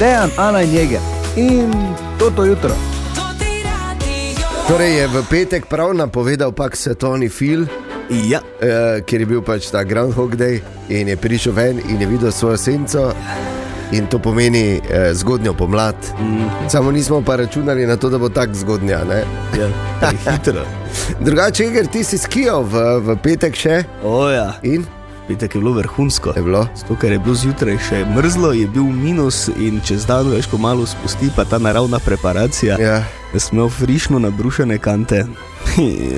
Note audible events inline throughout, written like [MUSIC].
Dejan, Ana in Jeger. In to to jutro. Torej je v petek prav napovedal pak svetovni film, Ja, eh, ker je bil pač ta Groundhog Day in je prišel ven in je videl svojo senco. In to pomeni eh, zgodnjo pomlad. Mm. Samo nismo pa računali na to, da bo tako zgodnja. Ne? ja, [LAUGHS] hitro. Drugače, ker ti si skijal v, v petek še Oja, in petek je bilo vrhunsko. je bilo. Zato, ker je bilo zjutraj še mrzlo, je bil minus in čez dan veš, ko malo spusti, pa ta naravna preparacija. Ja. Jaz sem imel frišno nabrušene kante.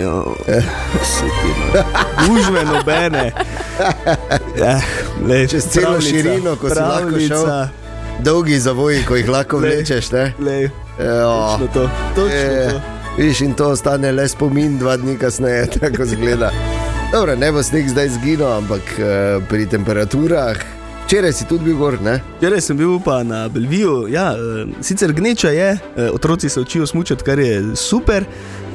Jo, ti, no. Užve nobene. Ja, lej, Čez celo pravljica, širino, ko si lahko pravljica. Dolgi zavoji, ko jih lahko Glej. vlečeš. Ne? Lej, Ja. točno to. Točno Je, to. Viš, in to ostane le spomin, dva dni kasneje, [LAUGHS] tako zgleda. Dobro, ne bo sneg zdaj zginil, ampak eh, pri temperaturah. Včeraj si tudi bil gor, ne? Včeraj sem bil pa na Belviju, ja, eh, sicer gneča je, eh, otroci se učijo smučati, kar je super,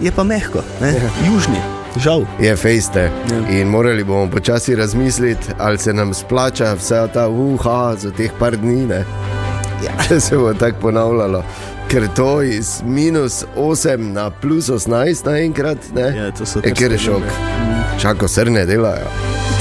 je pa mehko, ne? južni, žal. Je fejste. Ja. In morali bomo počasi razmisliti, ali se nam splača vse ta uha za teh par dni, ne? Ja. [LAUGHS] Če se bo tako ponavljalo. Ker to iz minus 8 na plus 18 naenkrat, ne? Ja, to so je kar kar šok. spremembe. Čako srne delajo.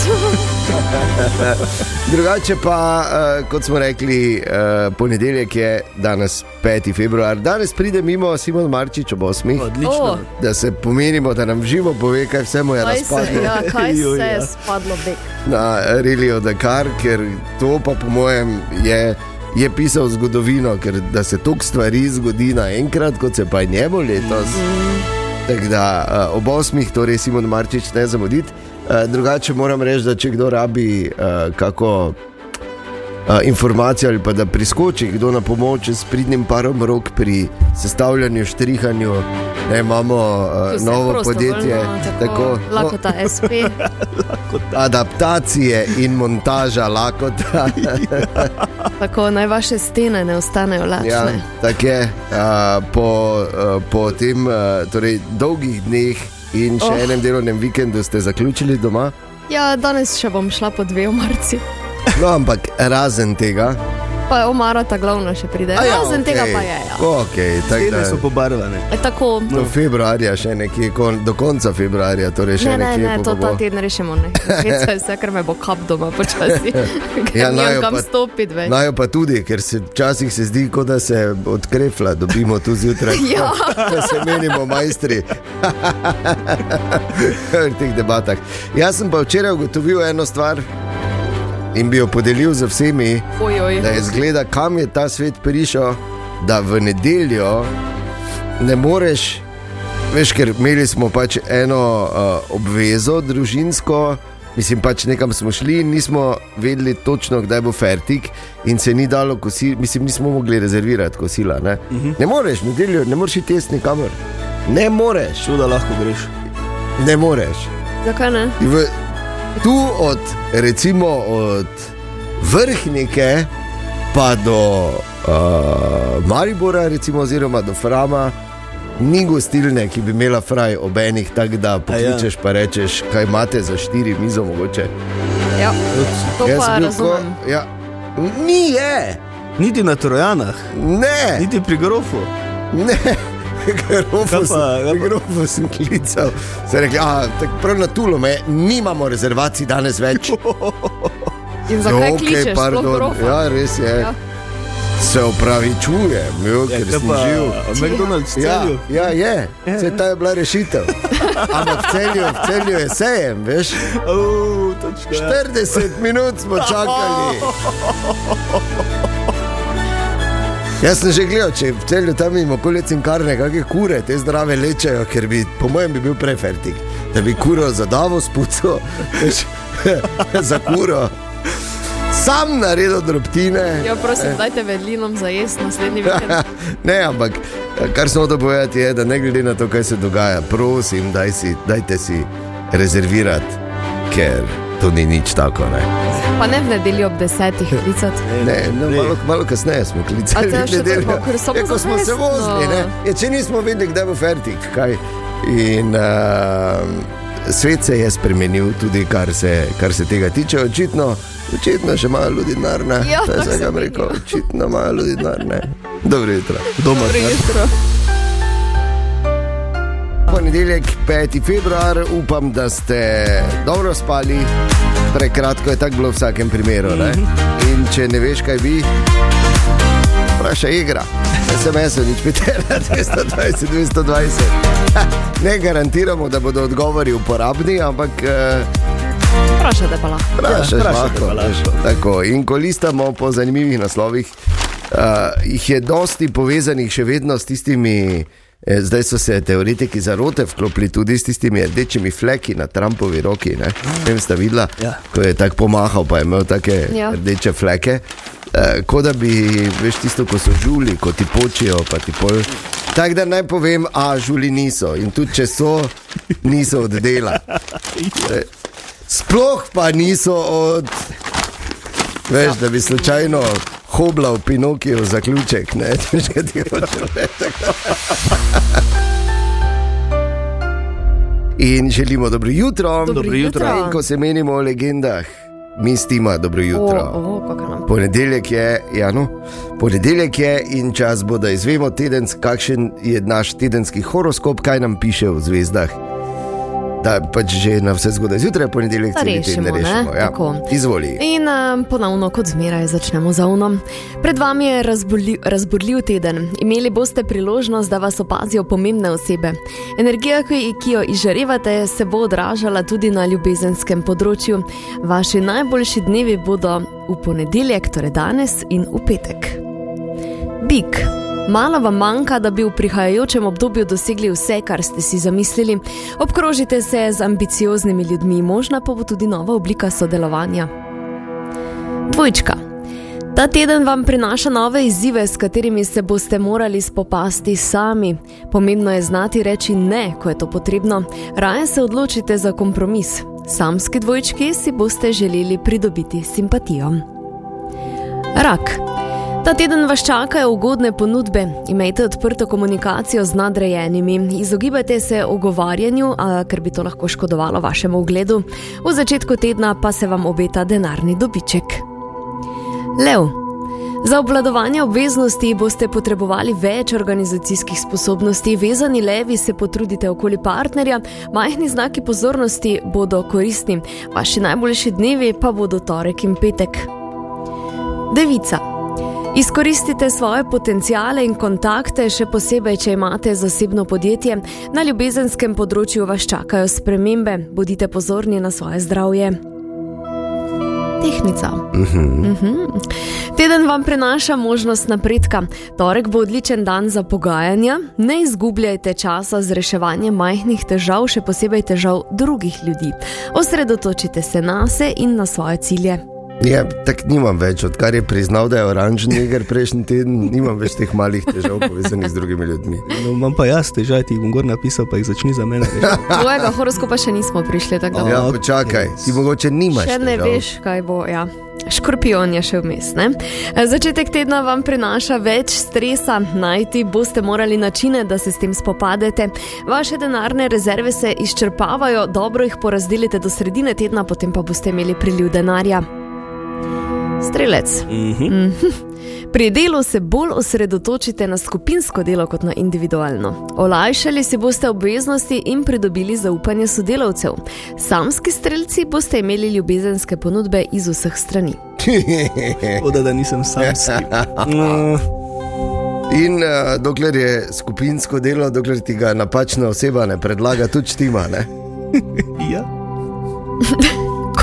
[LAUGHS] Drugače pa, uh, kot smo rekli, uh, ponedeljek je danes 5. februar. Danes pride mimo Simon Marčič ob 8. Odlično. O. Da se pomenimo, da nam živo pove, kaj vse mu je Kaj se, razpadlo ja, kaj [LAUGHS] se je ja. spadlo bek? na Relio Dakar, ker to pa po mojem je. Je pisal zgodovino, ker da se toliko stvari zgodi naenkrat, kot se pa je njemu letos. Tako da uh, ob osmih, torej Simon Marčič, ne zamuditi. Uh, drugače moram reči, da če kdo rabi uh, kako uh, informacijo ali pa da priskoči kdo na pomoč s pridnim parom rok pri sestavljanju, štrihanju, ne, imamo se novo podjetje. Tako, no, Lakota [LAUGHS] SP. adaptacije in montaža lakota. [LAUGHS] Tako naj vaše stene ne ostanejo Ja, lačne. tako je. A, po, a, po tem a, torej, dolgih dneh in še Oh. enem delovnem vikendu ste zaključili doma. Ja, danes še bom šla po dve omarci. No, ampak razen tega. Pa omara ta glavna še pride. A ja, Razen okej. tega pa je. Ja. Okay, tako Stene da, so pobarvane. E, tako, do februarja, še nekje, kon, do konca februarja, torej ne, ne, ne, to ta teden rešimo. Ne. Heca je vse, ker me bo kap doma počasi. [LAUGHS] Ja, najo kam pa- stopiti več. Najo pa tudi, ker se včasih se zdi, kot da se od krefla dobimo tu zjutraj. Ja. [LAUGHS] Da se menimo majstri [LAUGHS] v teh debatah. Jaz sem pa včeraj ugotovil eno stvar in bi jo podelil z vsemi, Oj, oj. da je zgleda, kam je ta svet prišel, da v nedeljo ne moreš. Veš, ker imeli smo pač eno uh, obvezo družinsko, mislim, pač nekam smo šli nismo vedeli točno, kdaj bo fertik, in se ni dalo kosila, mislim, nismo mogli rezervirati kosila. Ne, uh -huh. ne moreš, nedeljo, ne moreš iti jesti nikamor. Ne moreš, Čuda lahko greš. ne moreš. Zakaj ne? V, tu od, recimo, od vrhnike pa do uh, Maribora, recimo, oziroma do Frama, ni gostilne, ki bi imela fraj ob enih, tako da pokličeš pa rečeš, kaj imate za štiri mizo mogoče. Ja. To Jaz pa razumem. ja, ni je, Niti na Trojanah, ne, niti pri grofu. ne. Kaj pa- sem, kaj klical, se rekel, a, prav na tulo me, nimamo rezervacij danes več. [LAUGHS] In zakaj okej, kličeš? sploh pardon. grofa? Ja, res je. Ja. Ja. Se opravičujem, jo, Ja, ker kaj sem pa živ. McDonald's Ja, celju. ja, je, vse ta je bila rešitev. Ampak v celju, v celju je sejem, veš. Oh, točka. 40 minut smo čakali. [LAUGHS] Jaz sem že gledal, če v celju tam imamo okoli cinkarne, kakšne kure, te zdrave lečejo, ker bi, po mojem, bi bil prefertik, da bi kuro zadavo spuco, [LAUGHS] [LAUGHS] za kuro. Sam naredil drobtine. Ja, prosim, dajte vedlinom za jesti naslednji vikend. [LAUGHS] ne, ampak kar sem hotel povedati, je, da ne glede na to, kaj se dogaja, prosim, daj si, dajte si rezervirati, ker to ni nič tako. Ne, Pa ne v nedeljo ob desetih klicati. ne, no, Ne. malo, malo kasneje smo klicali. te še nedeljo. tako, ker samo Ja, ko smo se vozili, ne, ja, če nismo vedeli, kdaj bo fertik. Kaj. In uh, svet se je spremenil, tudi kar se, kar se tega tiče. Očitno, očitno še malo ljudi narne. Ja, to je zdaj, kam rekel, očitno malo ljudi narne. Dobro jutro. Doma, Dobro ne? jutro. Ponedeljek, 5. februar, upam, da ste dobro spali. Prekratko je tako bilo v vsakem primeru. Ne? In če ne veš, kaj bi, vprašaj igra. SMS-o nič pitela, 220, 220. Ha, Ne garantiramo, da bodo odgovori uporabni, ampak eh, Vprašajte pa lahko. vprašaj vprašajte pa lahko. Tako, in ko listamo po zanimivih naslovih, uh, jih je dosti povezanih še vedno s tistimi. Eh, Zdaj so se teoretiki zarote vklopili tudi s tistimi rdečimi fleki na Trumpovi roki. Ne Ne vem, sta videla, Ja. ko je tako pomahal, pa je imel take Ja. rdeče fleke. Eh, kot da bi, veš, tisto, ko so žuli, ko ti počijo, pa ti pol. Tako da naj povem, a žuli niso in tudi če so, niso od dela. Eh, Sploh pa niso od. Veš, da bi slučajno hoblal Pinokio zaključek, ne [LAUGHS] veš, kaj ti hočeš reči. In želimo dobro jutro. Dobro jutro. In ko se menimo o legendah, mi stima dobro jutro. O, o, kako nam. Ponedeljek je, ja, no, ponedeljek je in čas bo, da izvemo, tedens, kakšen je naš tedenski horoskop, kaj nam piše v zvezdah. Da pač že na vse zgodaj zjutraj, ponedeljek Da teden rešimo, ne? rešimo. Ja. Tako. Izvoli. In um, ponovno, kot zmeraj, začnemo z ovnom. Pred vami je razburljiv, razburljiv teden. Imeli boste priložnost, da vas opazijo pomembne osebe. Energija, ki, ki jo izžarevate, se bo odražala tudi na ljubezenskem področju. Vaši najboljši dnevi bodo v ponedeljek, torej danes in v petek. Bik. Malo vam manjka, da bi v prihajajočem obdobju dosegli vse, kar ste si zamislili. Obkrožite se z ambicioznimi ljudmi, možna pa bo tudi nova oblika sodelovanja. Dvojčka. Ta teden vam prinaša nove izzive, s katerimi se boste morali spopasti sami. Pomembno je znati reči ne, ko je to potrebno. Raje se odločite za kompromis. Samski dvojčki si boste želeli pridobiti simpatijo. Rak. Ta teden vas čakajo ugodne ponudbe. Imejte odprto komunikacijo z nadrejenimi, izogibajte se ogovarjanju, a, ker bi to lahko škodovalo vašemu ugledu. V začetku tedna pa se vam obeta denarni dobiček. Lev. Za obvladovanje obveznosti boste potrebovali več organizacijskih sposobnosti, vezani levi se potrudite okoli partnerja, majhni znaki pozornosti bodo koristni, vaši najboljši dnevi pa bodo torek in petek. Devica. Izkoristite svoje potencijale in kontakte, še posebej, če imate zasebno podjetje. Na ljubezenskem področju vas čakajo spremembe, bodite pozorni na svoje zdravje. Tehnica. Mhm. Teden vam prinaša možnost napredka. Torek bo odličen dan za pogajanja. Ne izgubljajte časa z reševanjem majhnih težav, še posebej težav drugih ljudi. Osredotočite se na se in na svoje cilje. Ja, tako nimam več, odkar je priznal, da je oranžni neger prejšnji teden, nimam več teh malih težav povezanih z drugimi ljudmi. No, imam pa jaz težave, ti bom gor napisal, pa jih začni za mene. Tvojega [LAUGHS] horoskopa še nismo prišli tako Ja, daleko. počakaj, ti mogoče nimaš. Še ne težav. veš, kaj bo. Ja. Škorpion je še vmes. Ne? Začetek tedna vam prinaša več stresa, najti boste morali načine, da se s tem spopadete. Vaše denarne rezerve se izčrpavajo, dobro jih porazdelite do sredine tedna, potem pa boste imeli priliv denarja. Strelec. Mhm. Pri delu se bolj osredotočite na skupinsko delo kot na individualno. Olajšali si boste obveznosti in pridobili zaupanje sodelavcev. Samski strelci boste imeli ljubezenske ponudbe iz vseh strani. [LAUGHS] Voda, da nisem samski. No, [LAUGHS] In uh, dokler je skupinsko delo, dokler ti ga napačna oseba ne predlaga, tudi štima. Ne? [LAUGHS] ja.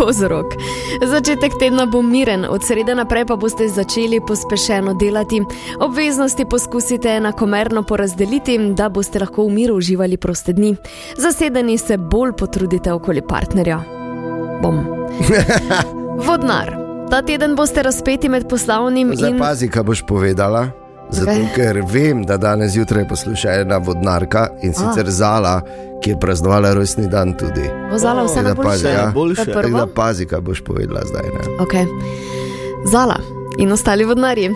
Kozorog. Začetek tedna bo miren, od srede naprej pa boste začeli pospešeno delati. Obveznosti poskusite enakomerno porazdeliti, da boste lahko v miru uživali proste dni. Zasedeni se bolj potrudite okoli partnerja. Bom. [LAUGHS] Vodnar. Ta teden boste razpeti med poslovnim Zdaj in pazi, kaj boš povedala. Zato, ker vem, da danes zjutraj posluša ena vodnarka in sicer Zala, ki je praznovala rojstni dan tudi. vozala vse Tako da pazi, najboljše. ja. Tako da pazi, kaj boš povedala zdaj. Ne? Okay. Zala. in ostali vodnari.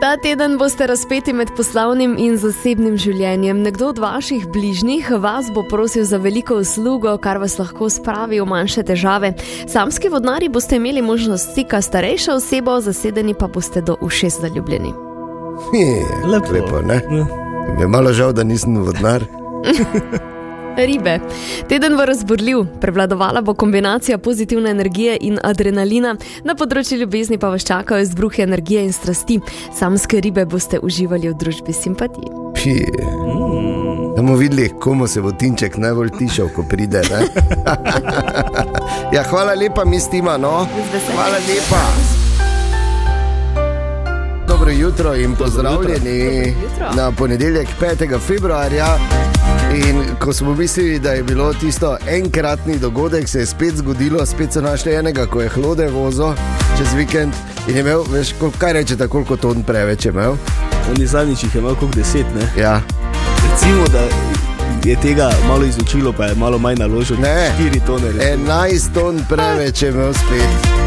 Ta teden boste razpeti med poslovnim in zasebnim življenjem. Nekdo od vaših bližnjih vas bo prosil za veliko uslugo, kar vas lahko spravi v manjše težave. Samski vodnari boste imeli možnost stika starejšo osebo, zasedeni pa boste do ušes zaljubljeni. Lepo, lepo ne? Mi je malo žal, da nisem vodnar. [LAUGHS] Ribe. Teden bo razborljiv, prevladovala bo kombinacija pozitivne energije in adrenalina, na področju ljubezni pa vas čakajo izbruhi energije in strasti. Samske ribe boste uživali v družbi simpatije. Da bomo videli, komu se bo Tinček najbolj tišal, ko pride. ne? [LAUGHS] ja, hvala lepa, mistima. No. Hvala lepa. Dobro jutro in pozdravljeni jutro. na ponedeljek 5. februarja. In ko smo mislili, da je bilo tisto enkratni dogodek, se je spet zgodilo, spet so našli enega, ko je hlode vozil čez vikend in je imel, veš, kol- kaj rečete, koliko ton preveč je imel. On je zadnjič jih imel kot deset. Ne? Ja. Recimo, da je tega malo izučilo, pa je malo manj naložil. Ne. 4 tone. recimo. 11 ton preveč je imel spet.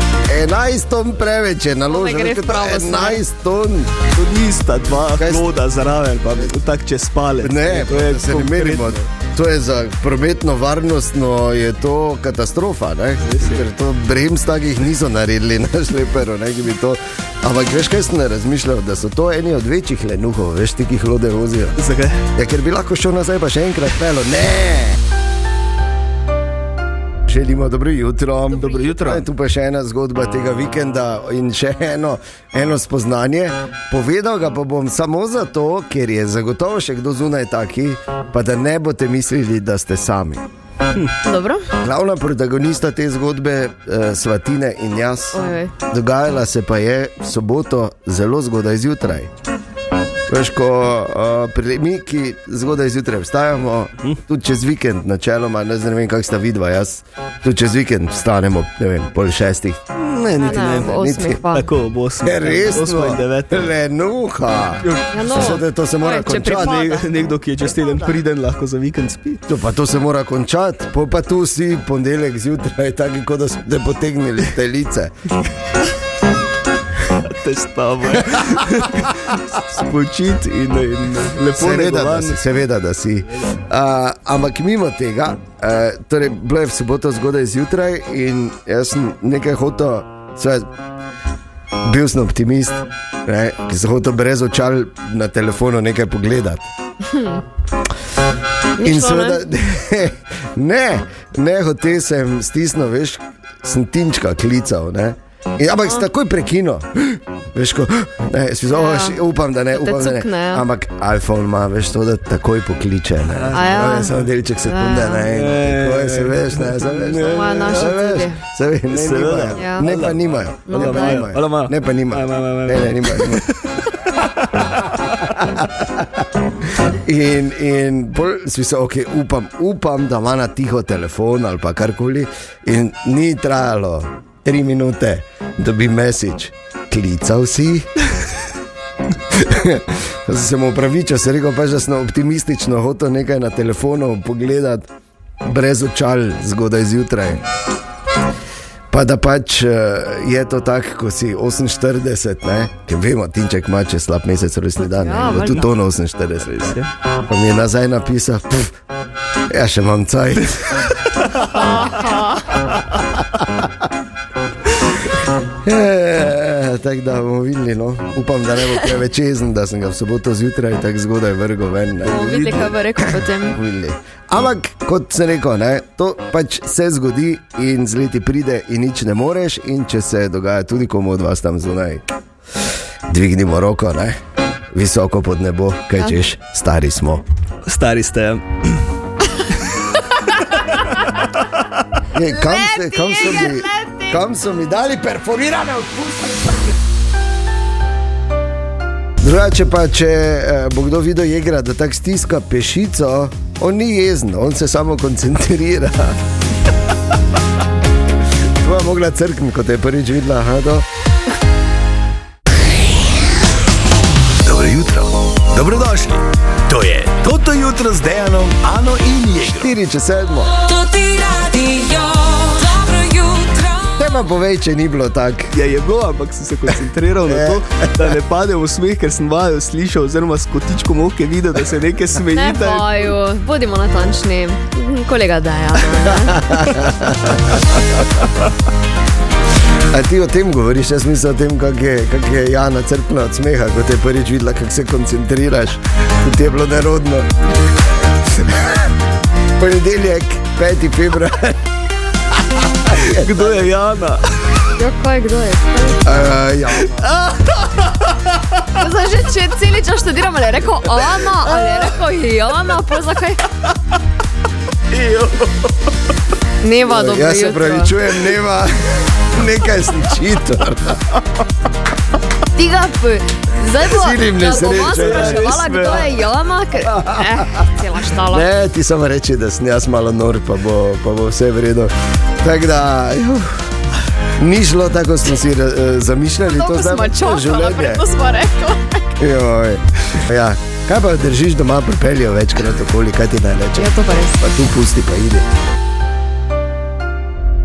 11 ton preveč je naložil, pravo smer. 11 ton. To nista dva Kaj hloda zraven, pa tako čez palec. Ne, to je da se ne merimo. To je za prometno varnostno je to katastrofa. ne. Ker to brems takih niso naredili [LAUGHS] na šleperu. Ne, ki bi to... Ampak veš, kaj sem razmišljal, da so to eni od večjih lenuhov, veš, ti, ki hlode vozijo. Zakaj? Ja, ker bi lahko šel nazaj, pa še enkrat pelo. Ne! Želimo dobro jutro. Dobro jutro. Ja, Tu pa še ena zgodba tega vikenda in še eno, eno spoznanje. Povedal ga pa bom samo zato, ker je zagotovo še kdo zunaj taki, pa da ne boste mislili, da ste sami. Dobro? Glavna protagonista te zgodbe, eh, Svatine in jaz, Ojoj. dogajala se pa je v soboto zelo zgodaj zjutraj. Veš, ko uh, pri- mi, ki zgodaj zjutraj vstajamo, tudi čez vikend, načeloma, ne, ne vem, kako sta vidva, jaz tudi čez vikend vstanemo, ne vem, pol šestih. Ne, niti Ne, ne. osmih pa. Tako bo osem. Je res, Osmo in deveto. Lenuha. Ja, no. Zato, to se mora če končati. Ne, nekdo, ki je čez teden priden, lahko za vikend spi. To, pa to se mora končati, pol pa tu si ponedeljek zjutraj, tako kot da ste potegnili iz telice. [LAUGHS] Te stavo. Spočit in, in lepo Seveda, da si. Seveda, da si. Uh, ampak mimo tega, uh, torej, bilo je v soboto zgodaj zjutraj in jaz sem nekaj hotel, saj, bil sem optimist, ne, ki sem hotel brez očal na telefonu nekaj pogledati. Ni In šlo, ne? seveda, [LAUGHS] ne, ne, hotel sem stisnil, veš, sem tinčka klical. Ne? In, ampak si takoj prekinil. [GASPS] Veš, ko, ne, si zelo, Ja. ja. upam, da ne, upam, da ne. cukne, ja. Ampak iPhone ima, veš, to, da takoj pokliče. Ne, A ja. Ne, samo delček sekunde, Ja. ne, in tako je, se veš, ne, se veš. ne, Moja naša se veš. Se veš, ne, nimajo. Ja. Ne, pa nimajo. No, Ne, pa nimajo. Ne, pa nimajo. Aj, aj, aj, aj. Ne, ne, nimajo. [LAUGHS] In, in pol si se, okay, upam, upam, da ima na tiho telefon ali pa karkoli. In ni trajalo tri minute, da bi mesič klical si. Se mu upravičil, se rekel, pač, da sem optimistično hotel nekaj na telefonu pogledati, brez očal, zgodaj zjutraj. Pa da pač eh, je to tako, ko si 48, ne? ker vemo, Tinček ima čez slab mesec rojstni dan, Ja, ja, valjda. tudi to na 48. Pa mi je nazaj napisal, puf, ja še imam cajt. [LAUGHS] E, tako da bomo videli, no. upam, da ne bo preveč jezen, da sem ga v soboto zjutraj tako zgodaj vrgel ven. ne. Bomo videli, kaj bo rekel potem. Videli. Ampak, kot sem rekel, ne, to pač se zgodi in z leti pride, in nič ne moreš. In če se dogaja tudi komu od vas tam zunaj, dvignimo roko, ne, visoko pod nebo, kaj češ, stari smo. Stari ste. Je, kam, se, kam, mi, leti. Kam so mi dali perforirane odpustke? Drugače pa, če eh, bo kdo videl jegra, da tako stiska pešico, on ni jezen, on se samo koncentrira. [LAUGHS] To je mogla crkniti, kot je prvič videla. Aha, to. Dobro jutro, dobrodošli. To je Toto jutro z Dejanom, Ano in Jegro. 4 čez 7. Ti povej, če ni bilo tako. Ja, je bilo, ampak sem se koncentriral na [LAUGHS] to, da ne padem v smeh, ker sem vajo slišal, oziroma s kotičkom oke videl, da se nekaj Ne smejite. boju, bodimo natančni. Kolega Deja. [LAUGHS] A ti o tem govoriš, jaz mislim o tem, kako je, kak je Jana crpna od smeha, ko te prvič videla, kako se koncentriraš, kot je bilo nerodno. [LAUGHS] Ponedeljek, 5. februar, [LAUGHS] Kdo je Jana? Ja, kaj, kdo je? uh, ja. [LAUGHS] Zdaj že če celi čas študiram, ali je rekel Ana, ali je rekel Jana, pa zakaj? [LAUGHS] Neva, dobro. Jaz se pravi, čujem, nema nekaj sličito. Tega, p- zdaj bo, spraševala, me, kdo ja. je Jana, ker [LAUGHS] eh, cela štala. Ne, ti samo reči, da sem jaz malo nor, pa bo, pa bo vse v redu. Tako da, juh, ni šlo tako, kot smo si uh, zamišljali, to zdaj pa to čakali, življenje. preko smo rekli. Ja. Kaj pa držiš doma, pripeljejo večkrat okoli, kaj ti naj reče? Ja, to pa res. Pa tu pusti, pa ide.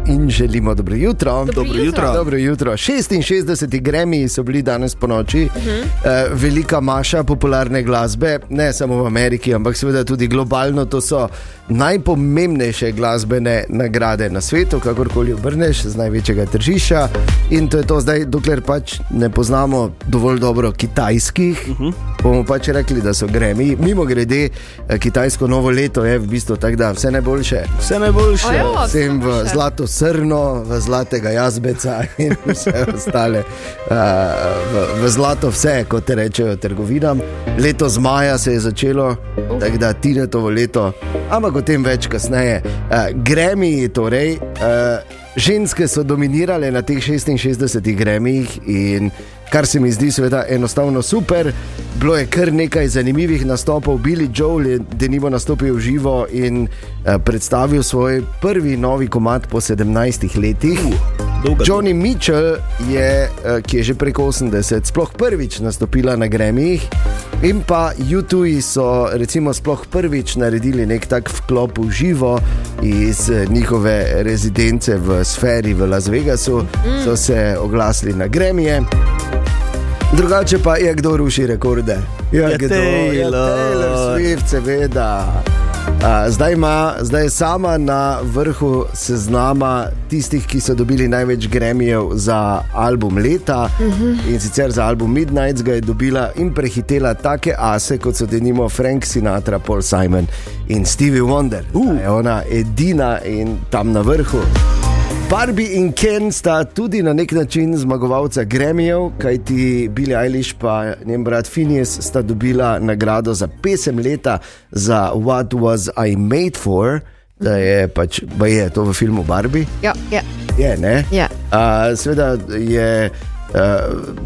In želimo dobro jutro. Dobro jutro. Dobro jutro. 66 gremi so bili danes po noči, uh -huh. uh, velika maša popularne glasbe, ne samo v Ameriki, ampak seveda tudi globalno. To so najpomembnejše glasbene nagrade na svetu, kakorkoli obrneš, z največjega tržišča. In to je to zdaj, dokler pač ne poznamo dovolj dobro kitajskih. Uh -huh. Bomo pač rekli, da so gremi. Mimo grede, eh, kitajsko novo leto je v bistvu tako, da vse najboljše. Vse najboljše. O, ja. Vsem v najboljše. zlato srno, v zlatega jazbeca in [LAUGHS] vse ostale. Uh, v, v zlato vse, kot te rečejo trgovinam. Leto z maja se je začelo, tako da Tinetovo leto, ampak o tem več kasneje. Uh, gremi, torej. Uh, Ženske so dominirale na teh 66 gremijih in kar se mi zdi seveda enostavno super. Bilo je kar nekaj zanimivih nastopov. Billy Joel je denimo nastopil živo in predstavil svoj prvi novi komat po 17 letih. Dolga Johnny Mitchell, je, eh, ki je že preko 80, sploh prvič nastopila na Gremijih. In pa YouTube so recimo sploh prvič naredili nek tak vklop v živo iz eh, njihove rezidence v sferi v Las Vegasu, so se oglasili na Gremije. Drugače pa je kdo ruši rekorde. Ja, Ja, kdo? Ja, Taylor. Taylor Swift, seveda. Zdaj, ima, zdaj je sama na vrhu seznama tistih, ki so dobili največ gremijev za album leta. Uh -huh. In sicer za album Midnight ga je dobila in prehitela take ase, kot so denimo Frank Sinatra, Paul Simon in Stevie Wonder. Uh. Je ona edina in tam na vrhu. Barbie in Ken sta tudi na nek način zmagovalca Gremijev, kajti Billy Eilish in njen brat Phineas sta dobila nagrado za pesem leta za What Was I Made For, da je pač, ba je to v filmu Barbie. Ja, ja. Je, ne? Ja. Uh, Sveda je, uh,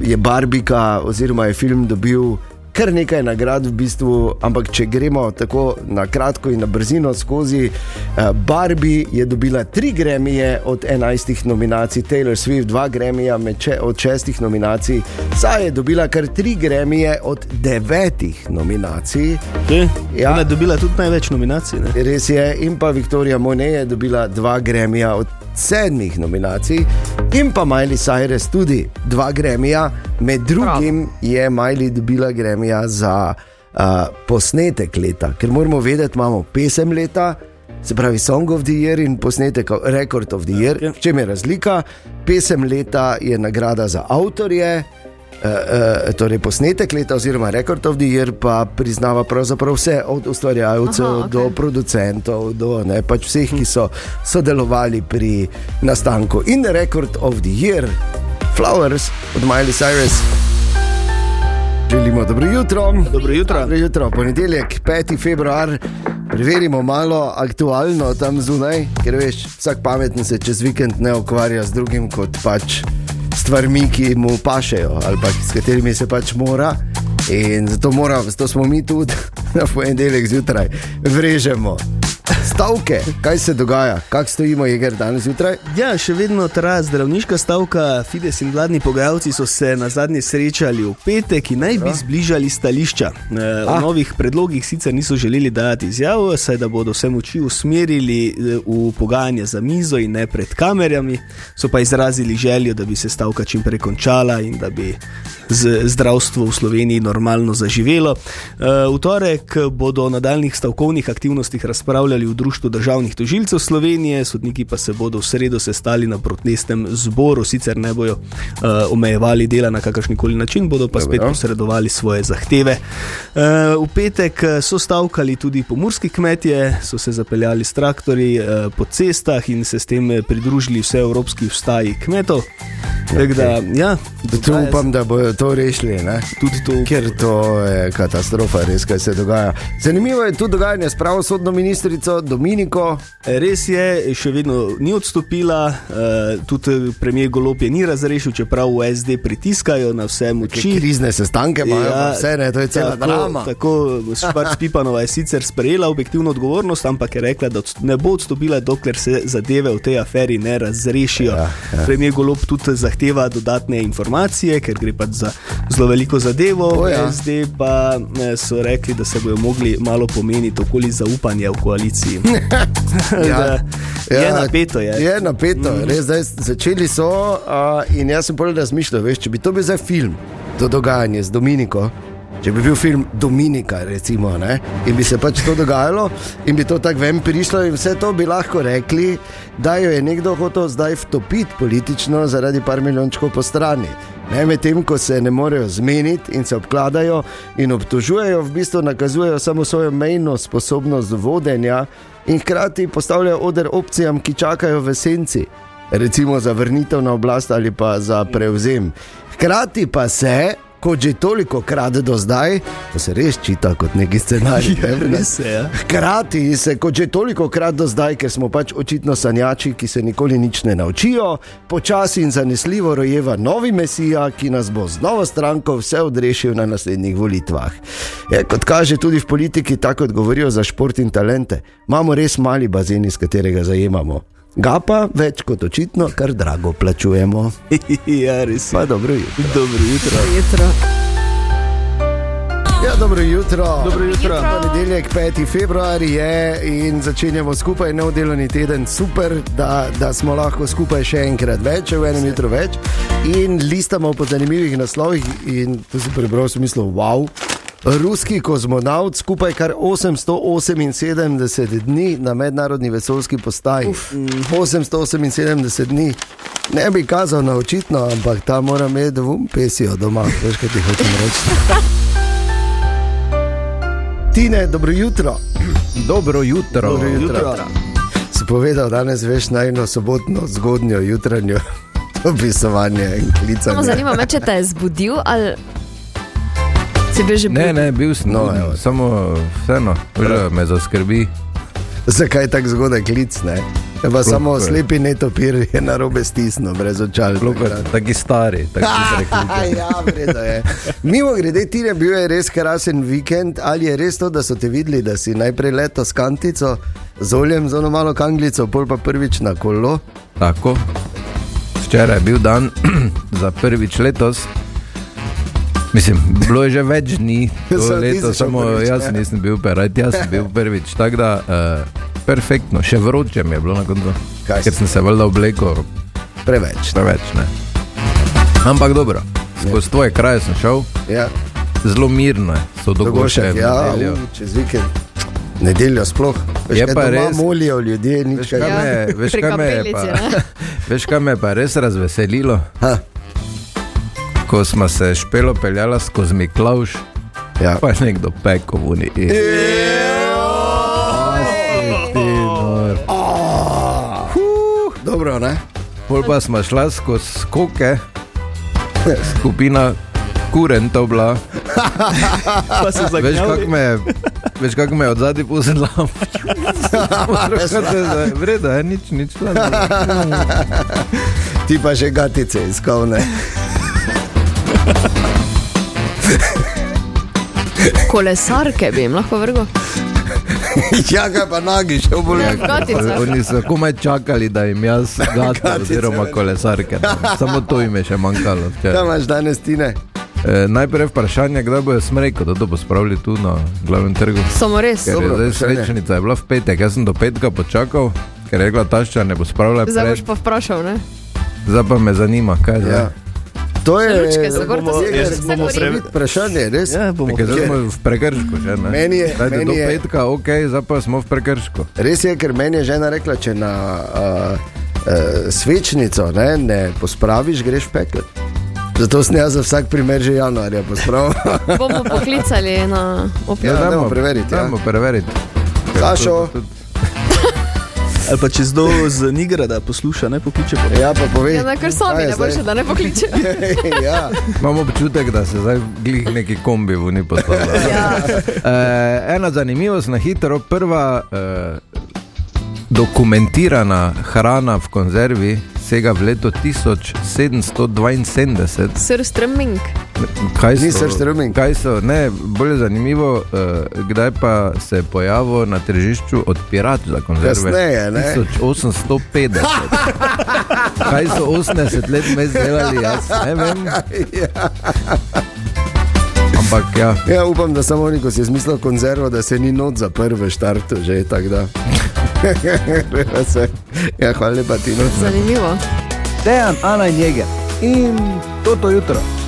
je Barbika, oziroma je film dobil kar nekaj nagrad, v bistvu, ampak če gremo tako na kratko in na brzino skozi, uh, Barbie je dobila tri gremije od enajstih nominacij, Taylor Swift dva gremija če, od šestih nominacij, saj je dobila kar tri gremije od devetih nominacij. Ja. Ja. Je dobila tudi največ nominacij. Ne? Res je, in pa Viktorija Monet je dobila dva gremija od sedmih nominacij, in pa Miley Cyrus tudi dva gremija, med drugim je Miley dobila gremija za uh, posnetek leta, ker moramo vedeti, imamo pesem leta. Se pravi, Song of the Year in posnetek Record of the Year. Ja. V čem je razlika? Pesem leta je nagrada za avtorje, Uh, torej posnetek leta, oziroma Record of the Year, pa priznava pravzaprav vse, od ustvarjalcev Aha, okay. do producentov, do ne, pač vseh, ki so sodelovali pri nastanku. In Record of the Year, Flowers od Miley Cyrus. Želimo dobro jutro. Dobro jutro. Dobro jutro, ponedeljek, 5. februar. Preverimo malo aktualno tam zunaj, ker veš, vsak pameten se čez vikend ne ukvarja z drugim kot pač stvarmi, ki mu pašejo ali pa s katerimi se pač mora. In zato, mora, zato smo mi tudi [LAUGHS] na ponedeljek zjutraj vrežemo. Stavke, kaj se dogaja, kako stojimo, Jeger, danes zjutraj? Ja, še vedno traja zdravniška stavka. Fides in vladni pogajalci so se na zadnje srečali v petek in naj bi zbližali stališča. E, o Ah. novih predlogih sicer niso želeli dajati izjav, saj da bodo vse moči usmerili e, v pogajanje za mizo in ne pred kamerami. So pa izrazili željo, da bi se stavka čim prej končala in da bi zdravstvo v Sloveniji normalno zaživelo. E, V torek bodo o nadaljnih stavkovnih aktivnostih razpravljali v Društvu državnih tožilcev Slovenije, sodniki pa se bodo v sredo sestali na protestnem zboru, sicer ne bojo uh, omejevali dela na kakršen koli način, bodo pa spet Dobro. posredovali svoje zahteve. Uh, v petek eh, so stavkali tudi pomorski kmetje, so se zapeljali s traktorji uh, po cestah in se s tem pridružili vse evropski vstaji kmetov. Okay. Da, ja, Tu upam, da bodo to rešili. To. Ker to je katastrofa, res, kaj se dogaja. Zanimivo je tudi dogajanje s pravosodno ministrico Dominiko. Res je, še vedno ni odstopila, uh, tudi premijer Golop je ni razrešil, čeprav v SD pritiskajo na vse moči. krizne sestanke imajo, ja, vse ne, to je cela tako, drama. Tako, Šparc Pipanova je sicer sprejela objektivno odgovornost, ampak je rekla, da ne bo odstopila, dokler se zadeve v tej aferi ne razrešijo. Ja, ja. Premijer Golop tudi zahteva dodatne informacije, ker gre pač za zelo veliko zadevo. O, ja. SD pa eh, so rekli, da se bodo mogli malo pomeniti okoli zaupanja v koaliciji. [LAUGHS] Da je napeto. Je. Je napeto, mm. res zdaj začeli so. Uh, in jaz sem prvi razmišljal, veš, če bi to bil zdaj film, to dogajanje z Dominiko. Če bi bil film Dominika, recimo, ne, in bi se pač to dogajalo, in bi to tako ven prišlo, in vse to bi lahko rekli, da jo je nekdo hotel zdaj vtopiti politično zaradi par milijončkov po strani. Medtem ko se ne morejo zmeniti in se obkladajo in obtožujejo, v bistvu nakazujejo samo svojo mejno sposobnost vodenja in hkrati postavljajo oder opcijam, ki čakajo v senci, recimo za vrnitev na oblast ali pa za prevzem. Hkrati pa se, kot že toliko krat do zdaj, to se res čita kot neki scenarij. Ja, ne, res se, ja. Hkrati se, kot že toliko krat do zdaj, ker smo pač očitno sanjači, ki se nikoli nič ne naučijo, počasi in zanesljivo rojeva novi mesija, ki nas bo z novo stranko vse odrešil na naslednjih volitvah. Je, kot kaže tudi v politiki, tako kot govorijo za šport in talente, imamo res mali bazen, iz katerega zajemamo. Ga pa več kot očitno, kar drago plačujemo. [LAUGHS] ja, res. Pa dobro jutro. Dobro jutro. Jutro. Ja, dobro jutro. Dobro jutro. Ponedeljek, 5. februar je in začenjamo skupaj nov delovni teden. Super, da, da smo lahko skupaj še enkrat več, v enem jutru več. In listamo po zanimivih naslovih. In to si prebral, sem mislil, wow. Ruski kozmonaut skupaj kar 878 dni na mednarodni vesoljski postaji. Uf. 878 dni. Ne bi kazal na očitno, ampak ta mora imeti vum pesijo doma, veš kaj ti hočem reči. Tine, dobro jutro. Dobro jutro. Dobro jutro. jutro. Si povedal danes veš najno sobotno zgodnjo jutranjo [LAUGHS] opisovanje in Samo klicanje. zanima me, če te je zbudil ali si bil že Ne, budil? ne, bil sem. No, evo. samo vseeno, že me zaskrbi. Zakaj tako zgodaj klic? Ne? Je pa samo je. slepi netopir je na robe stisnil, brez očal. Taki stari, tako rekli. [LAUGHS] ja, vredno je. Mimo grede, ti je bil je res krasen vikend, ali je res to, da so te videli, da si najprej leto s kantico, z oljem, z ono malo kanglico, pol pa prvič na kolo. Tako. Včeraj je bil dan [CLEARS THROAT] za prvič letos. Mislim, bilo je že več dni, [LAUGHS] leto, samo prvič, jaz ne? nisem bil perat, jaz sem bil [LAUGHS] prvič. Tako da, uh, perfektno, še vroče mi je bilo na koncu. Ker sem se valjda oblekel Preveč. preveč. Ne. Ampak dobro, skozi tvoje kraje sem šel, Ja. zelo mirno je, so dogošče. Dogošek, ja, u, čez vikend. Nedeljo sploh. Veš, Je pa res- Molijo ljudje, nič kaj. kaj Ja, veš, kaj me je pa, ne? [LAUGHS] veš, kaj me je pa res razveselilo? Ha, Ko smo se špelo peljala skozi Miklauš, ja. pa je nekdo pekel v uni. Dobro, ne? Pol pa smo šla skozi skoke, skupina kurentov bila. Veš, kako me, veš, kako me je od zadaj pozela. Vredo je, nič, nič. Ti pa že gatice iskal, ne? Kolesarke bi jim lahko vrgo. [LAUGHS] ja, kaj pa nagi, še bolj. Ja, Gatica. Oni so komaj čakali, da jim jaz [LAUGHS] gata, oziroma kolesarke. no. Samo to jim je še manjkalo. Kaj včeraj. imaš danes, Tine? E, najprej vprašanje, kdaj bojo smreko, da to bo spravili tu na glavnem trgu. Samo res. Ker Dobro zdaj srečnica, je bila v petek, jaz sem do petka počakal, ker je rekla tašča, ne bo spravila Zdaj boš pa vprašal, ne? Zdaj pa me zanima, kaj je zdaj. Ja. To je Lučke bomo- bomo pre- vprašanje, res. Ja, bomo zdaj smo v prekršku, že ne. Meni je- Dajte meni do je- petka, ok, zdaj pa smo v prekršku. Res je, ker meni je žena rekla, če na uh, uh, svečnico ne, ne pospraviš, greš v pekle. Zato sem jaz za vsak primer že januarja pospravil. Bomo poklicali na opio. Ja, dajmo dajmo preveriti, ja. Dajmo preveriti. Ker Sašo. to- to- Ali pa če zdo z Nigrada posluša, ne pokliče po ja, pa povej. Ja, sami, kaj je ne boš, da ne pokliče. [LAUGHS] ja. Imam občutek, da se zdaj glih neki kombi v njih postavlja. [LAUGHS] Ja. Uh, ena zanimivost na hitro, prva uh, dokumentirana hrana v konzervi sega v leto 1772. Sir Stremming. Kaj Ni so, srstrming. kaj so, ne, bolj zanimivo, uh, kdaj pa se je pojavil na tržišču odpirač za konzerve? Kasneje, ne? 1850. [LAUGHS] kaj so 80 let mes delali, jaz ne vem. [LAUGHS] Ampak ja. Ja, upam, da samo neko si je zmislil konzervo, da se ni not zaprl v štartu, že tako da. [LAUGHS] Ja, hvala lepa ti. No. Zanimivo. Dejan, Ana in Jeger in toto jutro.